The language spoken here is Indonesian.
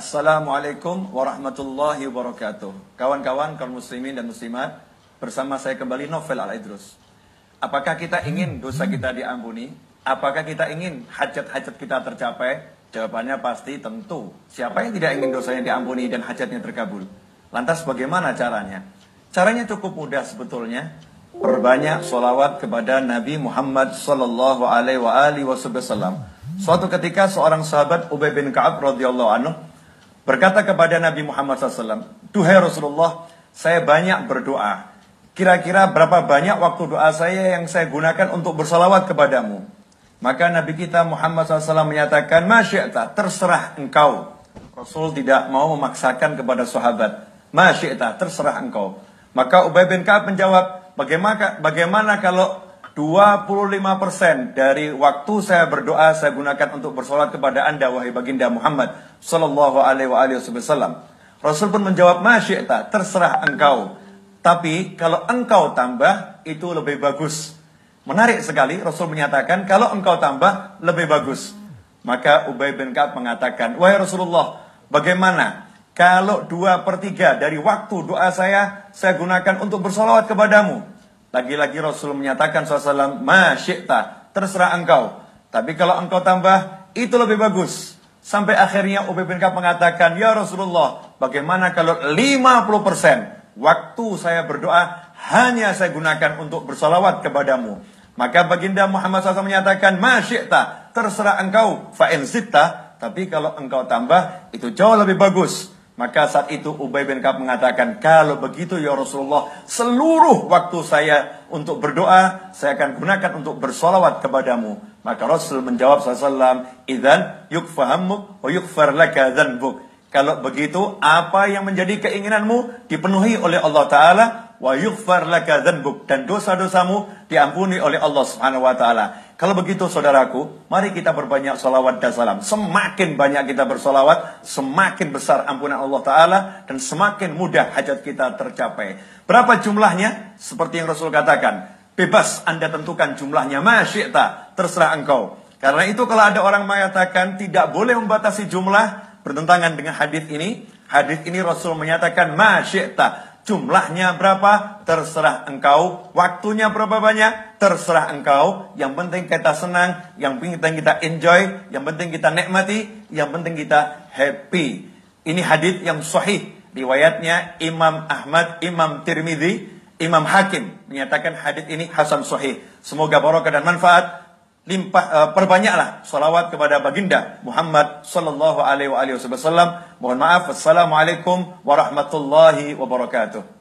Assalamualaikum warahmatullahi wabarakatuh. Kawan-kawan kaum muslimin dan muslimat, bersama saya kembali Novel Al-Idrus. Apakah kita ingin dosa kita diampuni? Apakah kita ingin hajat-hajat kita tercapai? Jawabannya pasti tentu. Siapa yang tidak ingin dosanya diampuni dan hajatnya terkabul? Lantas bagaimana caranya? Caranya cukup mudah sebetulnya. Perbanyak solawat kepada Nabi Muhammad Sallallahu Alaihi Wasallam. Suatu ketika seorang sahabat Ubay bin Kaab radhiyallahu anhu berkata kepada Nabi Muhammad SAW, Duhai Rasulullah, saya banyak berdoa. Kira-kira berapa banyak waktu doa saya yang saya gunakan untuk bersalawat kepadamu? Maka Nabi kita Muhammad SAW menyatakan, Masya'ta, terserah engkau. Rasul tidak mau memaksakan kepada sahabat. Masya'ta, terserah engkau. Maka Ubay bin Ka'ab menjawab, bagaimana, bagaimana kalau 25% dari waktu saya berdoa saya gunakan untuk bersolat kepada anda wahai baginda Muhammad Sallallahu alaihi wasallam. Rasul pun menjawab, Masya'ta, terserah engkau. Tapi kalau engkau tambah, itu lebih bagus. Menarik sekali Rasul menyatakan kalau engkau tambah lebih bagus. Maka Ubay bin Ka'ab mengatakan, wahai Rasulullah, bagaimana kalau dua per tiga dari waktu doa saya saya gunakan untuk bersolawat kepadamu? Lagi-lagi Rasul menyatakan SAW, Masyikta, terserah engkau. Tapi kalau engkau tambah, itu lebih bagus. Sampai akhirnya Ubay bin Ka'ab mengatakan, Ya Rasulullah, bagaimana kalau 50% waktu saya berdoa hanya saya gunakan untuk bersalawat kepadamu. Maka baginda Muhammad SAW menyatakan, Masyikta, terserah engkau, fa'in zitta, tapi kalau engkau tambah, itu jauh lebih bagus. Maka saat itu Ubay bin Ka'ab mengatakan, kalau begitu ya Rasulullah, seluruh waktu saya untuk berdoa, saya akan gunakan untuk bersolawat kepadamu. Maka Rasul menjawab SAW, Idan yukfahammuk wa yukfar laka dhanbuk. Kalau begitu, apa yang menjadi keinginanmu dipenuhi oleh Allah Ta'ala wa yughfar laka dan dosa-dosamu diampuni oleh Allah Subhanahu wa taala. Kalau begitu saudaraku, mari kita berbanyak salawat dan salam. Semakin banyak kita bersolawat, semakin besar ampunan Allah Ta'ala dan semakin mudah hajat kita tercapai. Berapa jumlahnya? Seperti yang Rasul katakan, bebas Anda tentukan jumlahnya, masyikta, terserah engkau. Karena itu kalau ada orang mengatakan tidak boleh membatasi jumlah, bertentangan dengan hadis ini. Hadis ini Rasul menyatakan masyikta, Jumlahnya berapa? Terserah engkau. Waktunya berapa banyak? Terserah engkau. Yang penting kita senang, yang penting kita enjoy, yang penting kita nikmati, yang penting kita happy. Ini hadis yang sahih. Riwayatnya Imam Ahmad, Imam Tirmidzi, Imam Hakim menyatakan hadis ini hasan sahih. Semoga barokah dan manfaat limpah uh, perbanyaklah salawat kepada baginda Muhammad sallallahu alaihi wasallam. Mohon maaf. Assalamualaikum warahmatullahi wabarakatuh.